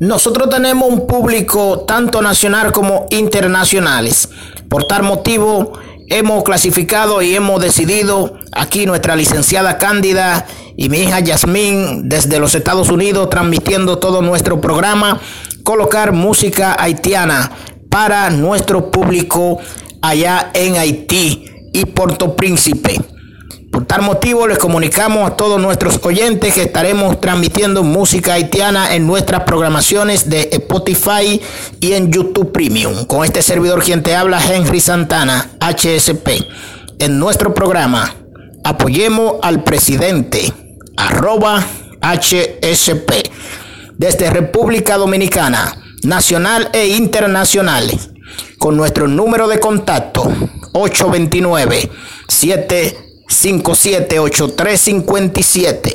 Nosotros tenemos un público tanto nacional como internacionales. Por tal motivo, hemos clasificado y hemos decidido aquí nuestra licenciada Cándida y mi hija Yasmín desde los Estados Unidos transmitiendo todo nuestro programa, colocar música haitiana para nuestro público allá en Haití y Puerto Príncipe. Tal motivo les comunicamos a todos nuestros oyentes que estaremos transmitiendo música haitiana en nuestras programaciones de Spotify y en YouTube Premium. Con este servidor quien te habla, Henry Santana, HSP. En nuestro programa, apoyemos al presidente, arroba HSP, desde República Dominicana, nacional e internacional, con nuestro número de contacto 829 7 578357